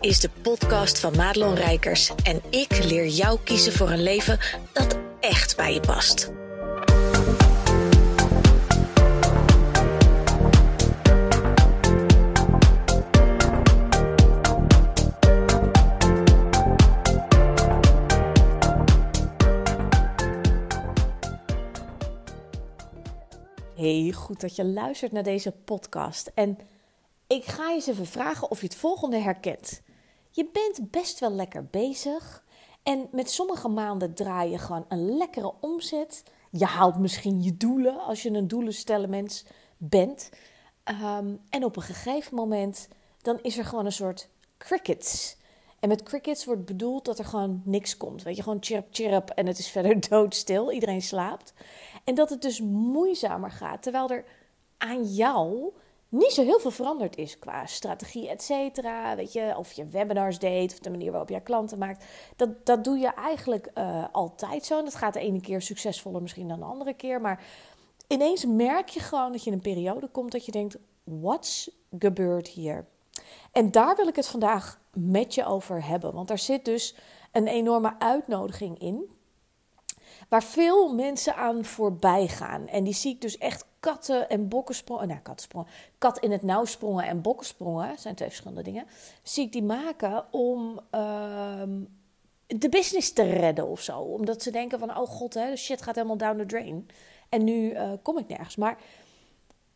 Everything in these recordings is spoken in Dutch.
is de podcast van Madelon Rijkers en ik leer jou kiezen voor een leven dat echt bij je past. Hey, goed dat je luistert naar deze podcast. En ik ga je eens even vragen of je het volgende herkent. Je bent best wel lekker bezig. En met sommige maanden draai je gewoon een lekkere omzet. Je haalt misschien je doelen als je een doelenstellen mens bent. Ehm, en op een gegeven moment dan is er gewoon een soort crickets. En met crickets wordt bedoeld dat er gewoon niks komt. Weet je, gewoon chirp chirp en het is verder doodstil. Iedereen slaapt. En dat het dus moeizamer gaat. Terwijl er aan jou niet zo heel veel veranderd is qua strategie, et cetera. Weet je, of je webinars deed, of de manier waarop je klanten maakt. Dat, dat doe je eigenlijk uh, altijd zo. En dat gaat de ene keer succesvoller misschien dan de andere keer. Maar ineens merk je gewoon dat je in een periode komt dat je denkt: what's gebeurd hier? En daar wil ik het vandaag met je over hebben. Want daar zit dus een enorme uitnodiging in. Waar veel mensen aan voorbij gaan. En die zie ik dus echt katten en bokkensprongen. Nou, kattensprongen. Kat in het nauw sprongen en bokkensprongen. zijn twee verschillende dingen. Zie ik die maken om ehm, de business te redden of zo. Omdat ze denken van, oh god, hè, shit gaat helemaal down the drain. En nu uh, kom ik nergens. Maar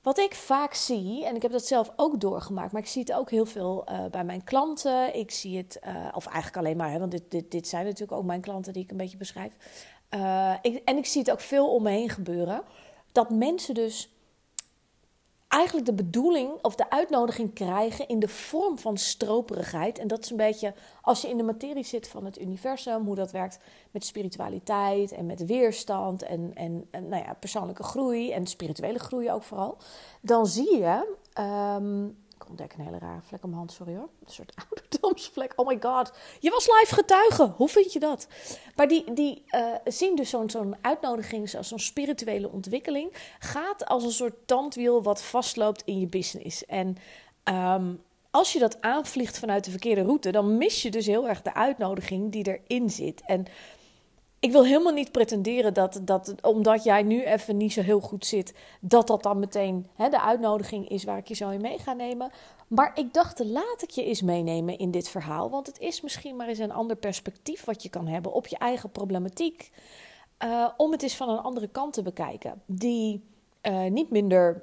wat ik vaak zie, en ik heb dat zelf ook doorgemaakt, maar ik zie het ook heel veel uh, bij mijn klanten. Ik zie het, uh, of eigenlijk alleen maar, hè, want dit, dit, dit zijn natuurlijk ook mijn klanten die ik een beetje beschrijf. En ik zie het ook veel om me heen gebeuren. Dat mensen dus eigenlijk de bedoeling of de uitnodiging krijgen in de vorm van stroperigheid. En dat is een beetje als je in de materie zit van het universum, hoe dat werkt met spiritualiteit en met weerstand en, en, en nou ja, persoonlijke groei en spirituele groei ook vooral. Dan zie je um, ik ontdek een hele rare vlek op mijn hand, sorry hoor. Een soort ouderdomsvlek. Oh my god. Je was live getuige. Hoe vind je dat? Maar die, die uh, zien dus zo'n zo'n uitnodiging, zo'n spirituele ontwikkeling, gaat als een soort tandwiel wat vastloopt in je business. En um, als je dat aanvliegt vanuit de verkeerde route, dan mis je dus heel erg de uitnodiging die erin zit. En ik wil helemaal niet pretenderen dat, dat omdat jij nu even niet zo heel goed zit, dat dat dan meteen hè, de uitnodiging is waar ik je zo in mee ga nemen. Maar ik dacht, laat ik je eens meenemen in dit verhaal. Want het is misschien maar eens een ander perspectief wat je kan hebben op je eigen problematiek. Uh, om het eens van een andere kant te bekijken. Die uh, niet minder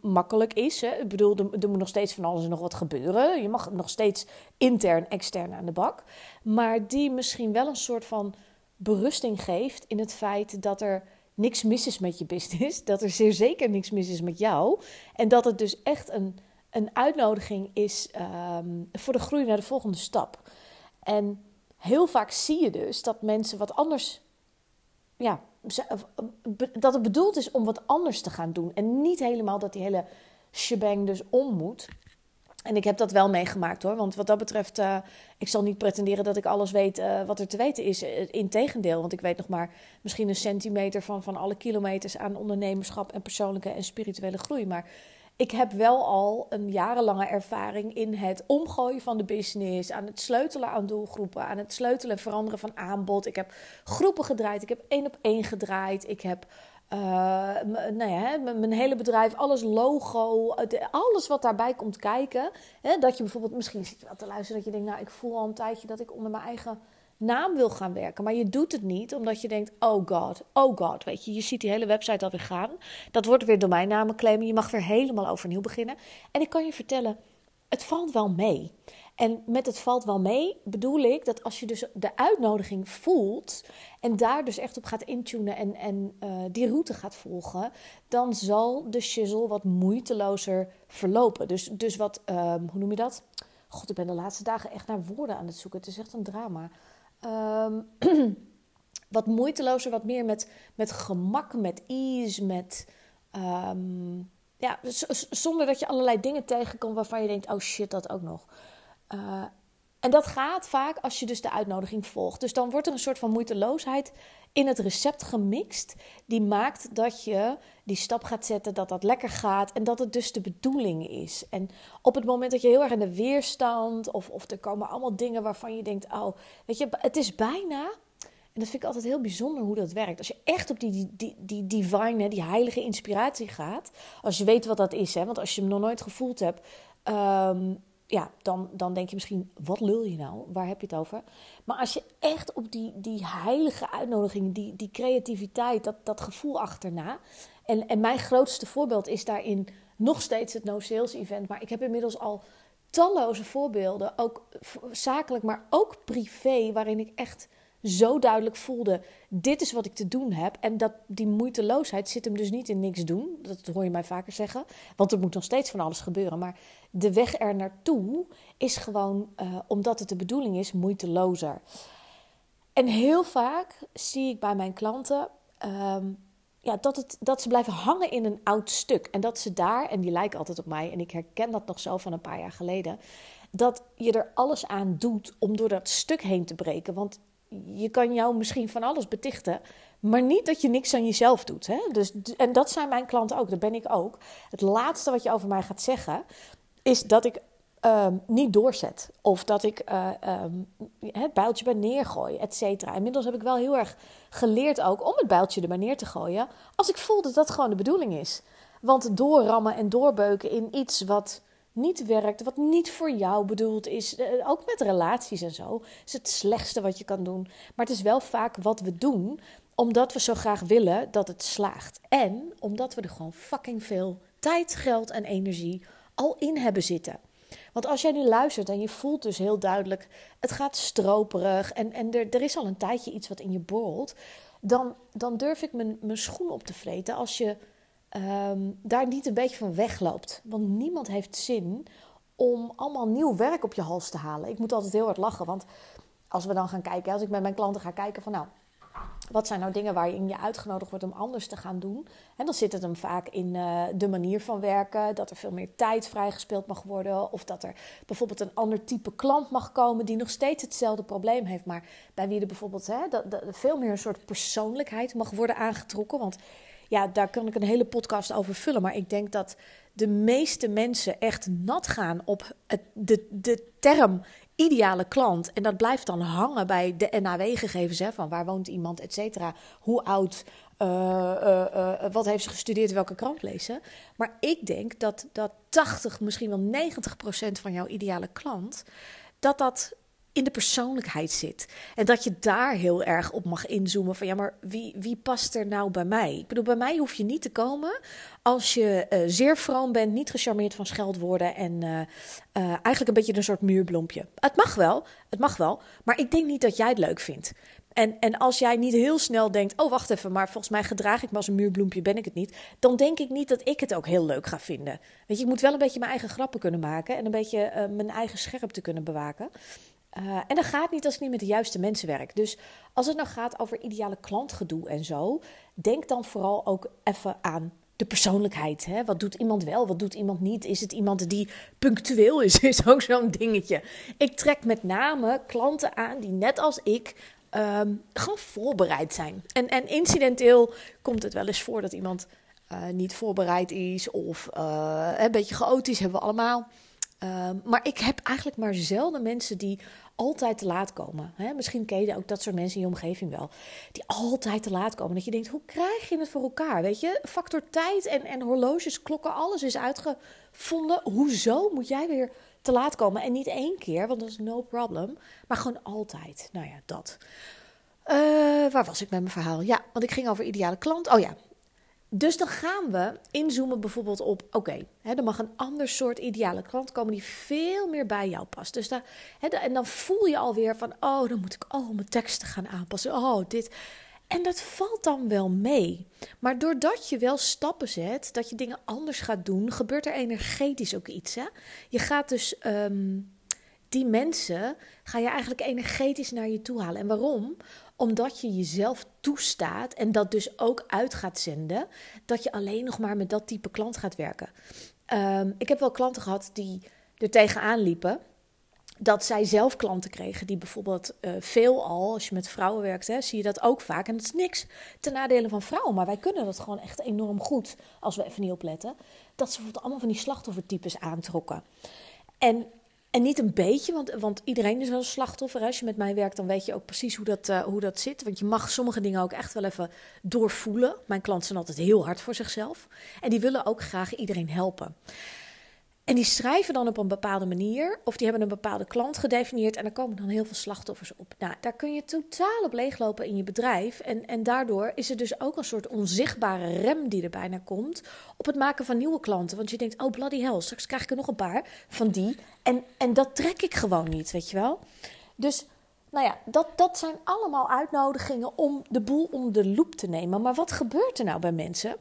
makkelijk is. Hè. Ik bedoel, er, er, moet nog steeds van alles en nog wat gebeuren. Je mag nog steeds intern, extern aan de bak. Maar die misschien wel een soort van berusting geeft in het feit dat er niks mis is met je business. Dat er zeer zeker niks mis is met jou. En dat het dus echt een, een uitnodiging is um, voor de groei naar de volgende stap. En heel vaak zie je dus dat mensen wat anders. Ja, dat het bedoeld is om wat anders te gaan doen. En niet helemaal dat die hele shebang dus om moet. En ik heb dat wel meegemaakt hoor. Want wat dat betreft, uh, ik zal niet pretenderen dat ik alles weet uh, wat er te weten is. Uh, Integendeel, want ik weet nog maar misschien een centimeter van, van alle kilometers aan ondernemerschap en persoonlijke en spirituele groei. Maar ik heb wel al een jarenlange ervaring in het omgooien van de business, aan het sleutelen aan doelgroepen, aan het sleutelen en veranderen van aanbod. Ik heb groepen gedraaid, ik heb één op één gedraaid, ik heb uh, nou ja, mijn hele bedrijf, alles logo, alles wat daarbij komt kijken. Hè, dat je bijvoorbeeld, misschien zit je wel te luisteren dat je denkt, nou ik voel al een tijdje dat ik onder mijn eigen naam wil gaan werken. Maar je doet het niet omdat je denkt, oh god, oh god. Weet je, je ziet die hele website alweer gaan. Dat wordt weer domeinnamen claimen. Je mag weer helemaal overnieuw beginnen. En ik kan je vertellen, het valt wel mee. En met het valt wel mee bedoel ik dat als je dus de uitnodiging voelt en daar dus echt op gaat intunen en, en uh, die route gaat volgen, dan zal de shizzle wat moeitelozer verlopen. Dus, dus wat, um, hoe noem je dat? God, ik ben de laatste dagen echt naar woorden aan het zoeken. Het is echt een drama. Um, wat moeitelozer, wat meer met, met gemak, met ease, met. Um, ja, zonder dat je allerlei dingen tegenkomt waarvan je denkt: oh shit, dat ook nog. Uh, En dat gaat vaak als je dus de uitnodiging volgt. Dus dan wordt er een soort van moeiteloosheid in het recept gemixt. Die maakt dat je die stap gaat zetten, dat dat lekker gaat. En dat het dus de bedoeling is. En op het moment dat je heel erg in de weerstand. Of, of er komen allemaal dingen waarvan je denkt: oh, weet je, het is bijna. En dat vind ik altijd heel bijzonder hoe dat werkt. Als je echt op die, die, die, die divine, die heilige inspiratie gaat. Als je weet wat dat is, hè, want als je hem nog nooit gevoeld hebt. Ehm, ja, dan, dan denk je misschien, wat lul je nou? Waar heb je het over? Maar als je echt op die, die heilige uitnodiging, die, die creativiteit, dat, dat gevoel achterna. En, en mijn grootste voorbeeld is daarin nog steeds het No Sales Event. Maar ik heb inmiddels al talloze voorbeelden, ook zakelijk, maar ook privé, waarin ik echt zo duidelijk voelde: dit is wat ik te doen heb. En dat die moeiteloosheid zit hem dus niet in niks doen. Dat hoor je mij vaker zeggen. Want er moet nog steeds van alles gebeuren. Maar de weg er naartoe is gewoon, uh, omdat het de bedoeling is, moeitelozer. En heel vaak zie ik bij mijn klanten. Um, ja, dat, het, dat ze blijven hangen in een oud stuk. En dat ze daar, en die lijken altijd op mij, en ik herken dat nog zo van een paar jaar geleden, dat je er alles aan doet om door dat stuk heen te breken. Want je kan jou misschien van alles betichten, maar niet dat je niks aan jezelf doet. Hè? Dus, en dat zijn mijn klanten ook, dat ben ik ook. Het laatste wat je over mij gaat zeggen, is dat ik ehm, niet doorzet. Of dat ik uh, um, het bijltje bij neergooi, et cetera. Inmiddels heb ik wel heel erg geleerd ook om het bijltje er maar neer te gooien. Als ik voel dat dat gewoon de bedoeling is. Want doorrammen en doorbeuken in iets wat niet werkt, wat niet voor jou bedoeld is, eh, ook met relaties en zo, is het slechtste wat je kan doen. Maar het is wel vaak wat we doen, omdat we zo graag willen dat het slaagt. En omdat we er gewoon fucking veel tijd, geld en energie al in hebben zitten. Want als jij nu luistert en je voelt dus heel duidelijk, het gaat stroperig en, en er, er is al een tijdje iets wat in je borrelt, dan, dan durf ik mijn, mijn schoen op te vreten als je um, daar niet een beetje van wegloopt. Want niemand heeft zin om allemaal nieuw werk op je hals te halen. Ik moet altijd heel hard lachen, want als we dan gaan kijken, als ik met mijn klanten ga kijken van nou, wat zijn nou dingen waarin je uitgenodigd wordt om anders te gaan doen? En dan zit het hem vaak in uh, de manier van werken, dat er veel meer tijd vrijgespeeld mag worden, of dat er bijvoorbeeld een ander type klant mag komen die nog steeds hetzelfde probleem heeft, maar bij wie er bijvoorbeeld hè, dat, dat, veel meer een soort persoonlijkheid mag worden aangetrokken. Want ja, daar kan ik een hele podcast over vullen. Maar ik denk dat de meeste mensen echt nat gaan op het, de, de term ideale klant. En dat blijft dan hangen bij de NAW-gegevens. Van waar woont iemand, et cetera. Hoe oud, uh, uh, uh, wat heeft ze gestudeerd, welke krant lezen. Maar ik denk dat, dat 80, misschien wel 90 procent van jouw ideale klant... dat dat in de persoonlijkheid zit. En dat je daar heel erg op mag inzoomen van ja, maar wie, wie past er nou bij mij? Ik bedoel, bij mij hoef je niet te komen als je uh, zeer vroom bent, niet gecharmeerd van scheldwoorden en uh, uh, eigenlijk een beetje een soort muurbloempje. Het mag wel, het mag wel, maar ik denk niet dat jij het leuk vindt. En, en als jij niet heel snel denkt, oh wacht even, maar volgens mij gedraag ik me als een muurbloempje, ben ik het niet. Dan denk ik niet dat ik het ook heel leuk ga vinden. Weet je, ik moet wel een beetje mijn eigen grappen kunnen maken en een beetje mijn eigen scherpte kunnen bewaken. Uh, en dat gaat niet als ik niet met de juiste mensen werk. Dus als het nou gaat over ideale klantgedoe en zo, denk dan vooral ook even aan de persoonlijkheid. Hè? Wat doet iemand wel, wat doet iemand niet? Is het iemand die punctueel is? Is ook zo'n dingetje. Ik trek met name klanten aan die net als ik um, gewoon voorbereid zijn. En, en incidenteel komt het wel eens voor dat iemand uh, niet voorbereid is of uh, een beetje chaotisch, hebben we allemaal. Uh, maar ik heb eigenlijk maar zelden mensen die altijd te laat komen. Hè? Misschien ken je ook dat soort mensen in je omgeving wel. Die altijd te laat komen. Dat je denkt, hoe krijg je het voor elkaar? Weet je, factor tijd en, en horloges, klokken, alles is uitgevonden. Hoezo moet jij weer te laat komen? En niet één keer, want dat is no problem. Maar gewoon altijd. Nou ja, dat. Uh, waar was ik met mijn verhaal? Ja, want ik ging over ideale klant. Oh ja, dus dan gaan we inzoomen bijvoorbeeld op, oké, er mag een ander soort ideale klant komen die veel meer bij jou past. Dus daar, en dan voel je alweer van, oh, dan moet ik al mijn teksten gaan aanpassen. Oh, dit. En dat valt dan wel mee. Maar doordat je wel stappen zet, dat je dingen anders gaat doen, gebeurt er energetisch ook iets. Hè? Je gaat dus um, die mensen, ga je eigenlijk energetisch naar je toe halen. En waarom? Omdat je jezelf toestaat en dat dus ook uit gaat zenden, dat je alleen nog maar met dat type klant gaat werken. Um, ik heb wel klanten gehad die er tegenaan liepen. dat zij zelf klanten kregen die bijvoorbeeld uh, veel al, als je met vrouwen werkt, hè, zie je dat ook vaak. En dat is niks ten nadele van vrouwen, maar wij kunnen dat gewoon echt enorm goed als we even niet opletten. Dat ze bijvoorbeeld allemaal van die slachtoffertypes aantrokken. En, en niet een beetje, want, want iedereen is wel een slachtoffer. Als je met mij werkt, dan weet je ook precies hoe dat, uh, hoe dat zit. Want je mag sommige dingen ook echt wel even doorvoelen. Mijn klanten zijn altijd heel hard voor zichzelf. En die willen ook graag iedereen helpen. En die schrijven dan op een bepaalde manier, of die hebben een bepaalde klant gedefinieerd en er komen dan heel veel slachtoffers op. Nou, daar kun je totaal op leeglopen in je bedrijf. En, en daardoor is er dus ook een soort onzichtbare rem die er bijna komt op het maken van nieuwe klanten. Want je denkt, oh bloody hell, straks krijg ik er nog een paar van die. En, en dat trek ik gewoon niet, weet je wel. Dus nou ja, dat, dat zijn allemaal uitnodigingen om de boel om de loep te nemen. Maar wat gebeurt er nou bij mensen?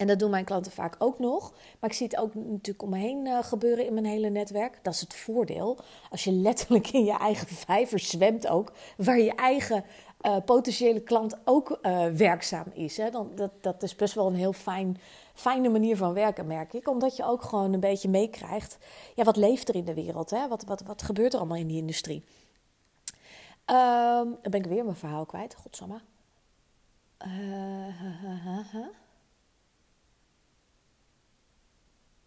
En dat doen mijn klanten vaak ook nog. Maar ik zie het ook natuurlijk om me heen uh, gebeuren in mijn hele netwerk. Dat is het voordeel. Als je letterlijk in je eigen vijver zwemt ook. Waar je eigen uh, potentiële klant ook uh, werkzaam is. Hè, dan, dat, dat is best wel een heel fijn, fijne manier van werken, merk ik. Omdat je ook gewoon een beetje meekrijgt. Ja, wat leeft er in de wereld? Hè? Wat, wat, wat gebeurt er allemaal in die industrie? Um, dan ben ik weer mijn verhaal kwijt. Godsamme. Uh,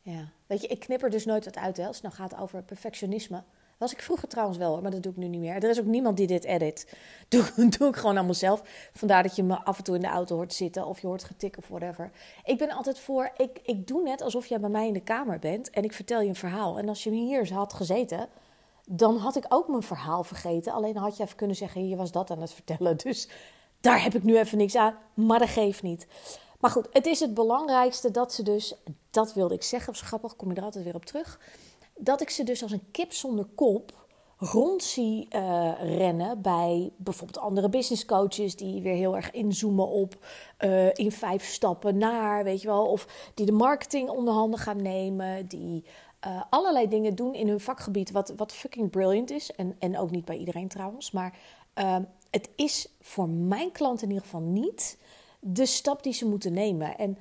Ja, weet je, ik knip er dus nooit wat uit hè, als het nou gaat over perfectionisme. Was ik vroeger trouwens wel, maar dat doe ik nu niet meer. Er is ook niemand die dit edit. Doe, doe ik gewoon allemaal zelf. Vandaar dat je me af en toe in de auto hoort zitten of je hoort getikken of whatever. Ik ben altijd voor, ik, ik doe net alsof jij bij mij in de kamer bent en ik vertel je een verhaal. En als je hier had gezeten, dan had ik ook mijn verhaal vergeten. Alleen had je even kunnen zeggen, je was dat aan het vertellen. Dus daar heb ik nu even niks aan, maar dat geeft niet. Maar goed, het is het belangrijkste dat ze dus, dat wilde ik zeggen, of grappig, kom je er altijd weer op terug. Dat ik ze dus als een kip zonder kop rond zie uh, rennen bij bijvoorbeeld andere business coaches die weer heel erg inzoomen op uh, in vijf stappen naar, weet je wel, of die de marketing onder handen gaan nemen, die uh, allerlei dingen doen in hun vakgebied wat, wat fucking brilliant is en, en ook niet bij iedereen trouwens, maar het is voor mijn klant in ieder geval niet de stap die ze moeten nemen. En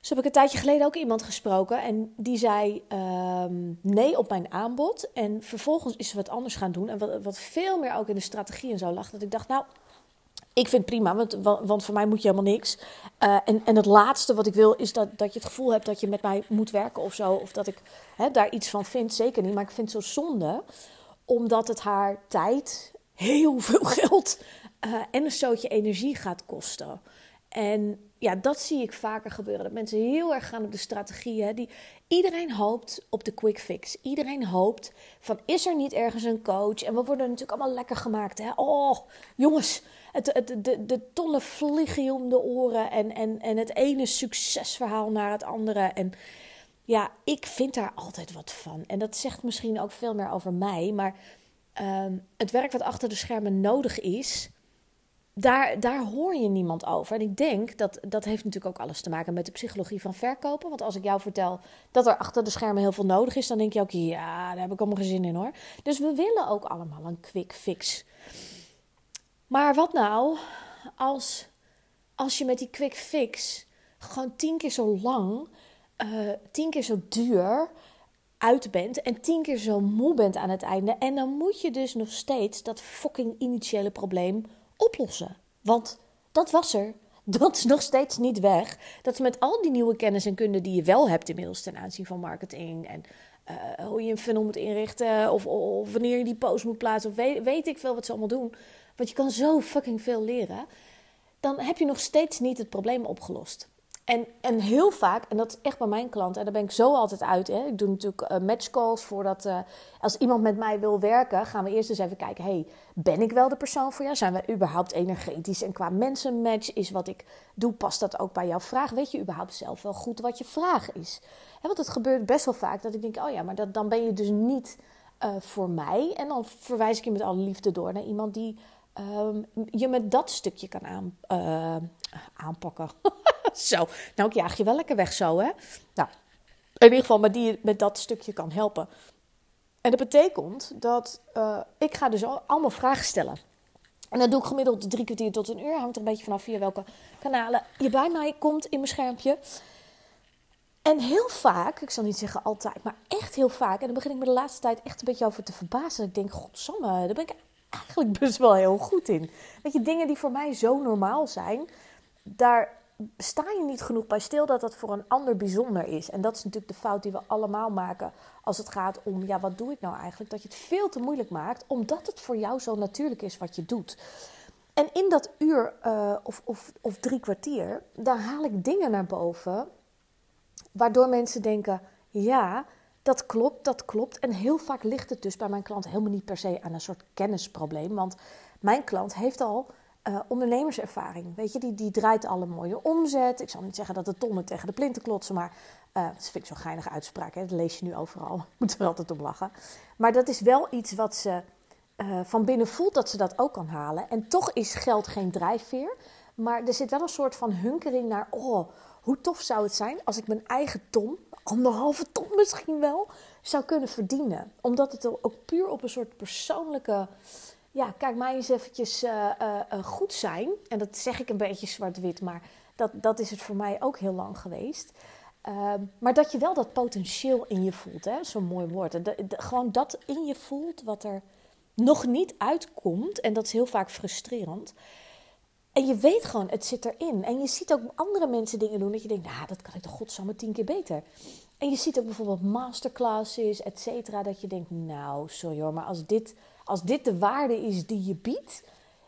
zo heb ik een tijdje geleden ook iemand gesproken en die zei ehm, nee op mijn aanbod. En vervolgens is ze wat anders gaan doen en wat, wat veel meer ook in de strategie en zo lag. Dat ik dacht, nou, ik vind het prima, want, want voor mij moet je helemaal niks. Uh, en, en het laatste wat ik wil is dat, dat je het gevoel hebt dat je met mij moet werken of zo. Of dat ik hè, daar iets van vind, zeker niet. Maar ik vind het zo zonde, omdat het haar tijd, heel veel geld uh, en een stootje energie gaat kosten. En ja, dat zie ik vaker gebeuren. Dat mensen heel erg gaan op de strategieën. Die, iedereen hoopt op de quick fix. Iedereen hoopt van is er niet ergens een coach? En we worden natuurlijk allemaal lekker gemaakt. Hè? Oh, jongens, het, het, de, de tonnen vliegen om de oren. En, en, en het ene succesverhaal naar het andere. En ja, ik vind daar altijd wat van. En dat zegt misschien ook veel meer over mij. Maar um, het werk wat achter de schermen nodig is daar, daar hoor je niemand over. En ik denk dat dat heeft natuurlijk ook alles te maken met de psychologie van verkopen. Want als ik jou vertel dat er achter de schermen heel veel nodig is, dan denk je ook, ja, daar heb ik allemaal geen zin in hoor. Dus we willen ook allemaal een quick fix. Maar wat nou als, als je met die quick fix gewoon tien keer zo lang, uh, tien keer zo duur uit bent en tien keer zo moe bent aan het einde. En dan moet je dus nog steeds dat fucking initiële probleem oplossen. Want dat was er. Dat is nog steeds niet weg. Dat is met al die nieuwe kennis en kunde die je wel hebt inmiddels ten aanzien van marketing en uh, hoe je een funnel moet inrichten of, of, wanneer je die post moet plaatsen of weet, weet ik veel wat ze allemaal doen. Want je kan zo fucking veel leren. Dan heb je nog steeds niet het probleem opgelost. En, en heel vaak, en dat is echt bij mijn klanten, en daar ben ik zo altijd uit. Hè. Ik doe natuurlijk uh, matchcalls voordat, uh, als iemand met mij wil werken, gaan we eerst eens even kijken: hey, ben ik wel de persoon voor jou? Zijn we überhaupt energetisch? En qua mensenmatch is wat ik doe, past dat ook bij jouw vraag? Weet je überhaupt zelf wel goed wat je vraag is? Want het gebeurt best wel vaak dat ik denk: oh ja, maar dat, dan ben je dus niet uh, voor mij. En dan verwijs ik je met alle liefde door naar iemand die um, je met dat stukje kan aan, aanpakken. zo, nou ik jaag je wel lekker weg zo, hè. Nou, in ieder geval, maar die met dat stukje kan helpen. En dat betekent dat uh, ik ga dus allemaal vragen stellen. En dat doe ik gemiddeld drie kwartier tot een uur. Hangt er een beetje vanaf via welke kanalen je bij mij komt in mijn schermpje. En heel vaak, ik zal niet zeggen altijd, maar echt heel vaak. En dan begin ik me de laatste tijd echt een beetje over te verbazen. ik denk, godsamme, daar ben ik eigenlijk best wel heel goed in. Weet je, dingen die voor mij zo normaal zijn, daar sta je niet genoeg bij stil dat dat voor een ander bijzonder is. En dat is natuurlijk de fout die we allemaal maken als het gaat om, ja, wat doe ik nou eigenlijk? Dat je het veel te moeilijk maakt, omdat het voor jou zo natuurlijk is wat je doet. En in dat uur uh, of, of, of drie kwartier, daar haal ik dingen naar boven, waardoor mensen denken, ja, dat klopt, dat klopt. En heel vaak ligt het dus bij mijn klant helemaal niet per se aan een soort kennisprobleem. Want mijn klant heeft al uh, ondernemerservaring. Weet je, die, die draait al een mooie omzet. Ik zal niet zeggen dat de tonnen tegen de plinten klotsen, maar uh, dat vind ik zo'n geinige uitspraak. Hè? Dat lees je nu overal. Moet er altijd om lachen. Maar dat is wel iets wat ze uh, van binnen voelt dat ze dat ook kan halen. En toch is geld geen drijfveer. Maar er zit wel een soort van hunkering naar, oh, hoe tof zou het zijn als ik mijn eigen ton, anderhalve ton misschien wel, zou kunnen verdienen. Omdat het ook puur op een soort persoonlijke ja, kijk mij eens eventjes uh, uh, goed zijn. En dat zeg ik een beetje zwart-wit, maar dat, dat is het voor mij ook heel lang geweest. Ehm, maar dat je wel dat potentieel in je voelt, hè? zo'n mooi woord. gewoon dat in je voelt wat er nog niet uitkomt. En dat is heel vaak frustrerend. En je weet gewoon, het zit erin. En je ziet ook andere mensen dingen doen dat je denkt, nou, dat kan ik toch godsamme tien keer beter. En je ziet ook bijvoorbeeld masterclasses, et cetera, dat je denkt, nou, sorry hoor, maar als dit als dit de waarde is die je biedt,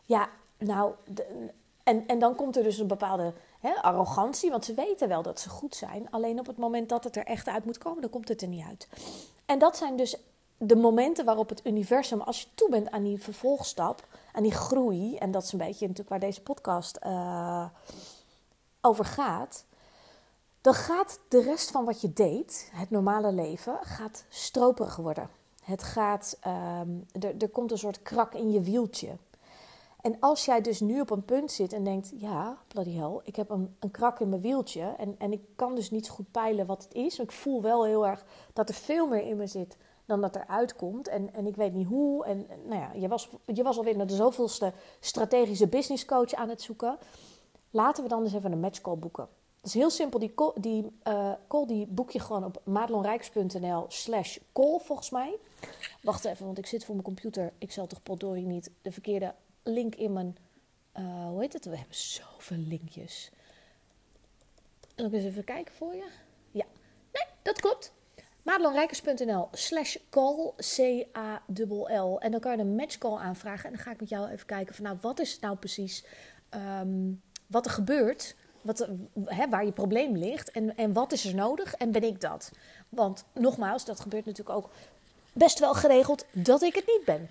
ja, nou, en, en dan komt er dus een bepaalde hè, arrogantie, want ze weten wel dat ze goed zijn. Alleen op het moment dat het er echt uit moet komen, dan komt het er niet uit. En dat zijn dus de momenten waarop het universum, als je toe bent aan die vervolgstap, aan die groei, en dat is een beetje natuurlijk waar deze podcast uh, over gaat, dan gaat de rest van wat je deed, het normale leven, gaat stroperig worden. Het gaat, ehm, er, komt een soort krak in je wieltje. En als jij dus nu op een punt zit en denkt, ja, bloody hell, ik heb een, een krak in mijn wieltje en, en ik kan dus niet goed peilen wat het is. Ik voel wel heel erg dat er veel meer in me zit dan dat er uitkomt. En, en ik weet niet hoe. En nou ja, je was, je was alweer naar de zoveelste strategische business coach aan het zoeken. Laten we dan eens even een matchcall boeken. Dat is heel simpel. Die, call, die, uh, call die boek je gewoon op madelonrijks.nl slash call volgens mij. Wacht even, want ik zit voor mijn computer. Ik zal toch potdorie niet de verkeerde link in mijn... Uh, hoe heet het? We hebben zoveel linkjes. Zal ik eens even kijken voor je? Ja. Nee, dat klopt. Madelonrijkers.nl slash call, C-A-L-L. En dan kan je een matchcall aanvragen. En dan ga ik met jou even kijken van nou, wat is nou precies... Um, wat er gebeurt wat, waar je probleem ligt en, en wat is er nodig en ben ik dat? Want nogmaals, dat gebeurt natuurlijk ook best wel geregeld dat ik het niet ben.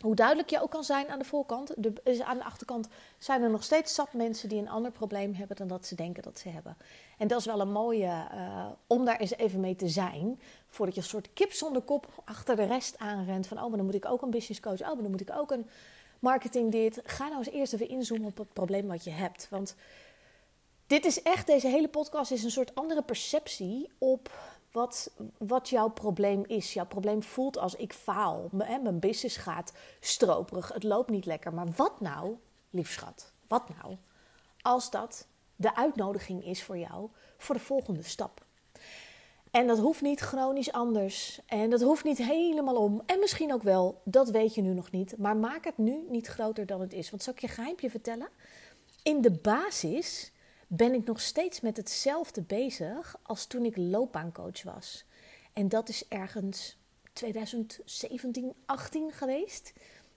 Hoe duidelijk je ook kan zijn aan de voorkant, de, aan de achterkant zijn er nog steeds zat mensen die een ander probleem hebben dan dat ze denken dat ze hebben. En dat is wel een mooie uh, om daar eens even mee te zijn. Voordat je een soort kip zonder kop achter de rest aanrent. Van oh, maar dan moet ik ook een business coach. Oh, maar dan moet ik ook een marketing dit. Ga nou eens eerst even inzoomen op het probleem wat je hebt. Want dit is echt, deze hele podcast is een soort andere perceptie op wat, wat jouw probleem is. Jouw probleem voelt als ik faal. Mijn, business gaat stroperig. Het loopt niet lekker. Maar wat nou, liefschat, wat nou als dat de uitnodiging is voor jou voor de volgende stap? En dat hoeft niet chronisch anders. En dat hoeft niet helemaal om. En misschien ook wel, dat weet je nu nog niet. Maar maak het nu niet groter dan het is. Want zal ik je geheimje vertellen? In de basis ben ik nog steeds met hetzelfde bezig als toen ik loopbaancoach was. En dat is ergens 2017, 18 geweest.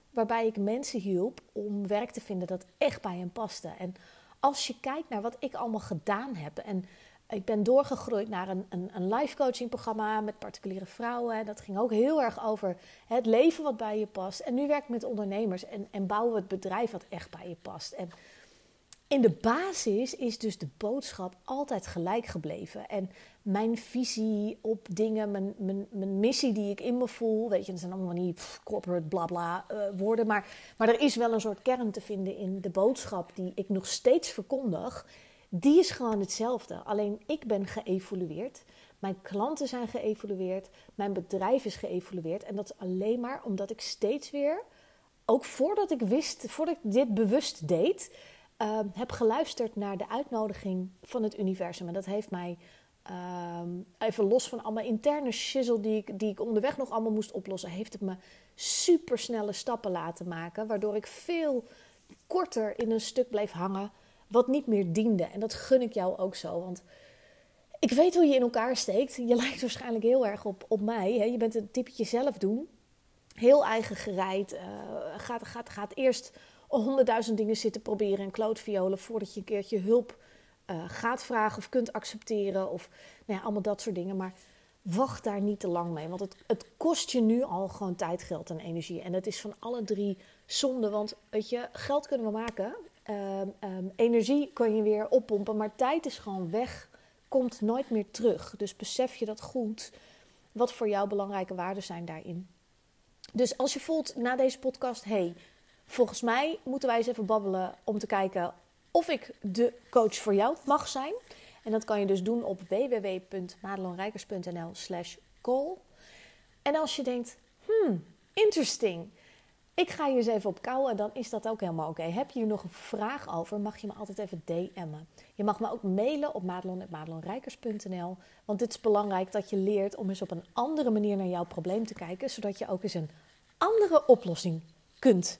Waarbij ik mensen hielp om werk te vinden dat echt bij hen paste. En als je kijkt naar wat ik allemaal gedaan heb. En ik ben doorgegroeid naar een, een, een coaching programma met particuliere vrouwen. Dat ging ook heel erg over het leven wat bij je past. En nu werk ik met ondernemers en, en bouwen we het bedrijf wat echt bij je past. En in de basis is dus de boodschap altijd gelijk gebleven. En mijn visie op dingen, mijn, mijn, mijn missie die ik in me voel. Weet je, dat zijn allemaal niet corporate blabla uh, woorden. Maar, maar er is wel een soort kern te vinden in de boodschap die ik nog steeds verkondig. Die is gewoon hetzelfde. Alleen ik ben geëvolueerd. Mijn klanten zijn geëvolueerd. Mijn bedrijf is geëvolueerd. En dat is alleen maar omdat ik steeds weer, ook voordat ik wist, voordat ik dit bewust deed uh, heb geluisterd naar de uitnodiging van het universum. En dat heeft mij Ehm, even los van allemaal interne shizzle die ik, die ik onderweg nog allemaal moest oplossen, heeft het me super snelle stappen laten maken. Waardoor ik veel korter in een stuk bleef hangen wat niet meer diende. En dat gun ik jou ook zo. Want ik weet hoe je in elkaar steekt. Je lijkt waarschijnlijk heel erg op, op mij. Hè? Je bent een typetje zelf doen. Heel eigen gereid. Uh, gaat, gaat, gaat eerst honderdduizend dingen zitten proberen en klootviolen voordat je een keertje hulp uh, gaat vragen of kunt accepteren. Of nou ja, allemaal dat soort dingen. Maar wacht daar niet te lang mee. Want het, het kost je nu al gewoon tijd, geld en energie. En het is van alle drie zonde. Want weet je, geld kunnen we maken. Um, um, energie kan je weer oppompen. Maar tijd is gewoon weg. Komt nooit meer terug. Dus besef je dat goed. Wat voor jou belangrijke waarden zijn daarin. Dus als je voelt na deze podcast: hey, volgens mij moeten wij eens even babbelen om te kijken of ik de coach voor jou mag zijn. En dat kan je dus doen op www.madelonrijkers.nl slash call. En als je denkt, hmm, interesting. Ik ga hier eens even op kouwen, dan is dat ook helemaal oké. Heb je hier nog een vraag over, mag je me altijd even DM'en. Je mag me ook mailen op madelon.madelonrijkers.nl. Want het is belangrijk dat je leert om eens op een andere manier naar jouw probleem te kijken. Zodat je ook eens een andere oplossing kunt